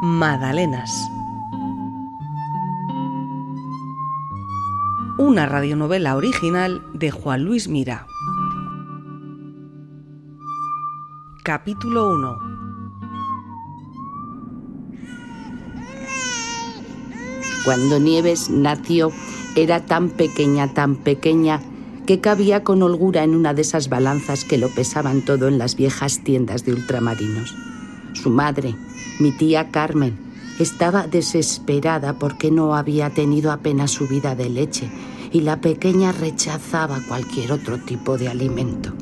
Madalenas. Una radionovela original de Juan Luis Mira. Capítulo 1. Cuando Nieves nació, era tan pequeña, tan pequeña, que cabía con holgura en una de esas balanzas que lo pesaban todo en las viejas tiendas de ultramarinos. Su madre, mi tía Carmen, estaba desesperada porque no había tenido apenas subida de leche y la pequeña rechazaba cualquier otro tipo de alimento.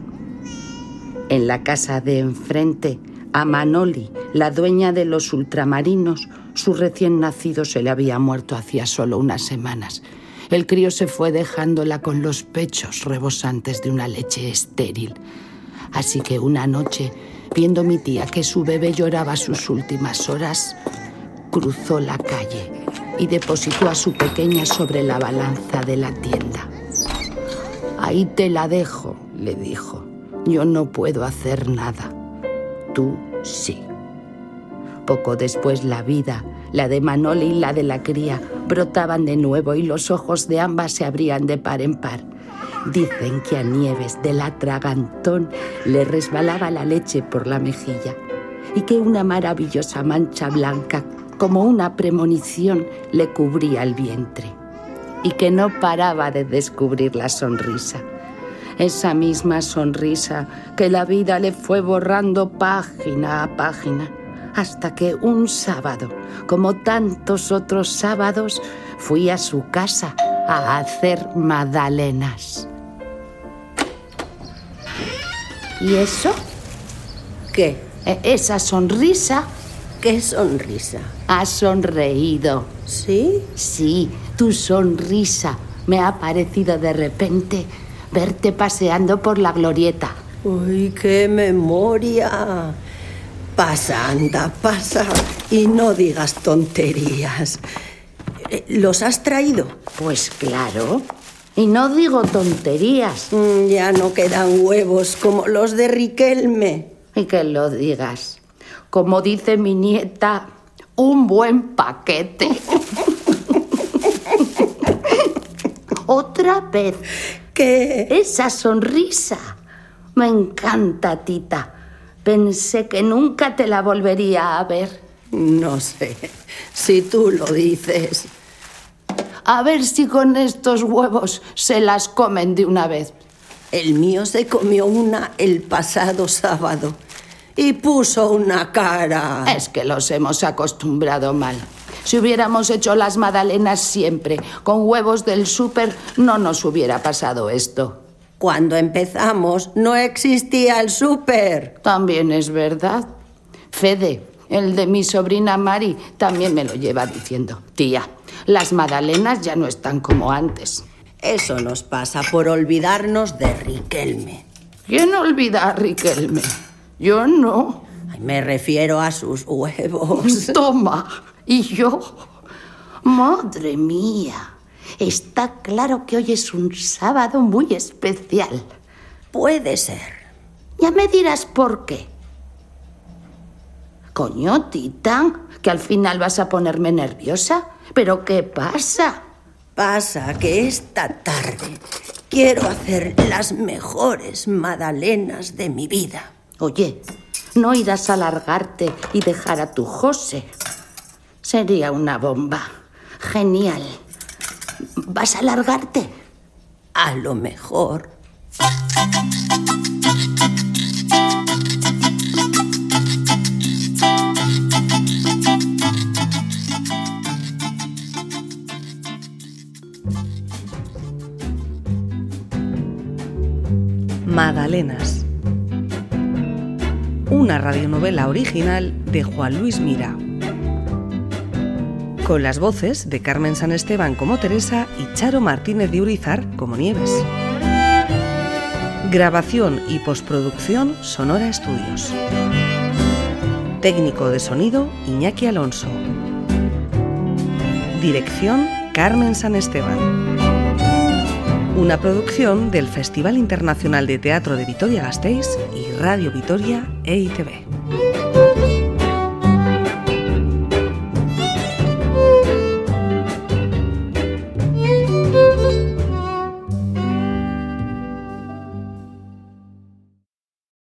En la casa de enfrente, a Manoli, la dueña de los ultramarinos, su recién nacido se le había muerto hacía solo unas semanas. El crío se fue dejándola con los pechos rebosantes de una leche estéril. Así que una noche, viendo mi tía que su bebé lloraba sus últimas horas, cruzó la calle y depositó a su pequeña sobre la balanza de la tienda. Ahí te la dejo, le dijo. Yo no puedo hacer nada. Tú sí. Poco después la vida, la de Manoli y la de la cría, brotaban de nuevo y los ojos de ambas se abrían de par en par. Dicen que a Nieves del atragantón le resbalaba la leche por la mejilla y que una maravillosa mancha blanca, como una premonición, le cubría el vientre y que no paraba de descubrir la sonrisa. Esa misma sonrisa que la vida le fue borrando página a página hasta que un sábado, como tantos otros sábados, fui a su casa a hacer magdalenas. ¿Y eso? ¿Qué? E- Esa sonrisa ¿Qué sonrisa? ha sonreído. ¿Sí? Sí, tu sonrisa me ha parecido de repente verte paseando por la glorieta. Uy, qué memoria. Pasa, anda, pasa. Y no digas tonterías. Eh, ¿Los has traído? Pues claro. Y no digo tonterías. Mm, Ya no quedan huevos como los de Riquelme. Y que lo digas. Como dice mi nieta, un buen paquete. Otra vez. ¿Qué? Esa sonrisa. Me encanta, tita. Pensé que nunca te la volvería a ver. No sé. Si tú lo dices. A ver si con estos huevos se las comen de una vez. El mío se comió una el pasado sábado. Y puso una cara. Es que los hemos acostumbrado mal. Si hubiéramos hecho las magdalenas siempre con huevos del súper, no nos hubiera pasado esto. Cuando empezamos no existía el súper. También es verdad. Fede, el de mi sobrina Mari, también me lo lleva diciendo. Tía, las magdalenas ya no están como antes. Eso nos pasa por olvidarnos de Riquelme. ¿Quién olvida a Riquelme? Yo no. Ay, Me refiero a sus huevos. Toma. ¿Y yo? Madre mía. Está claro que hoy es un sábado muy especial. Puede ser. Ya me dirás por qué. Coño, tita, que al final vas a ponerme nerviosa. ¿Pero qué pasa? Pasa que esta tarde quiero hacer las mejores magdalenas de mi vida. Oye, no irás a largarte y dejar a tu José. Sería una bomba. Genial. ¿Vas a largarte? A lo mejor. Madalenas. Una radionovela original de Juan Luis Mira. Con las voces de Carmen San Esteban como Teresa y Charo Martínez de Urizar como Nieves. Grabación y postproducción Sonora Estudios. Técnico de sonido Iñaki Alonso. Dirección Carmen San Esteban. Una producción del Festival Internacional de Teatro de Vitoria-Gasteiz y Radio Vitoria EITV.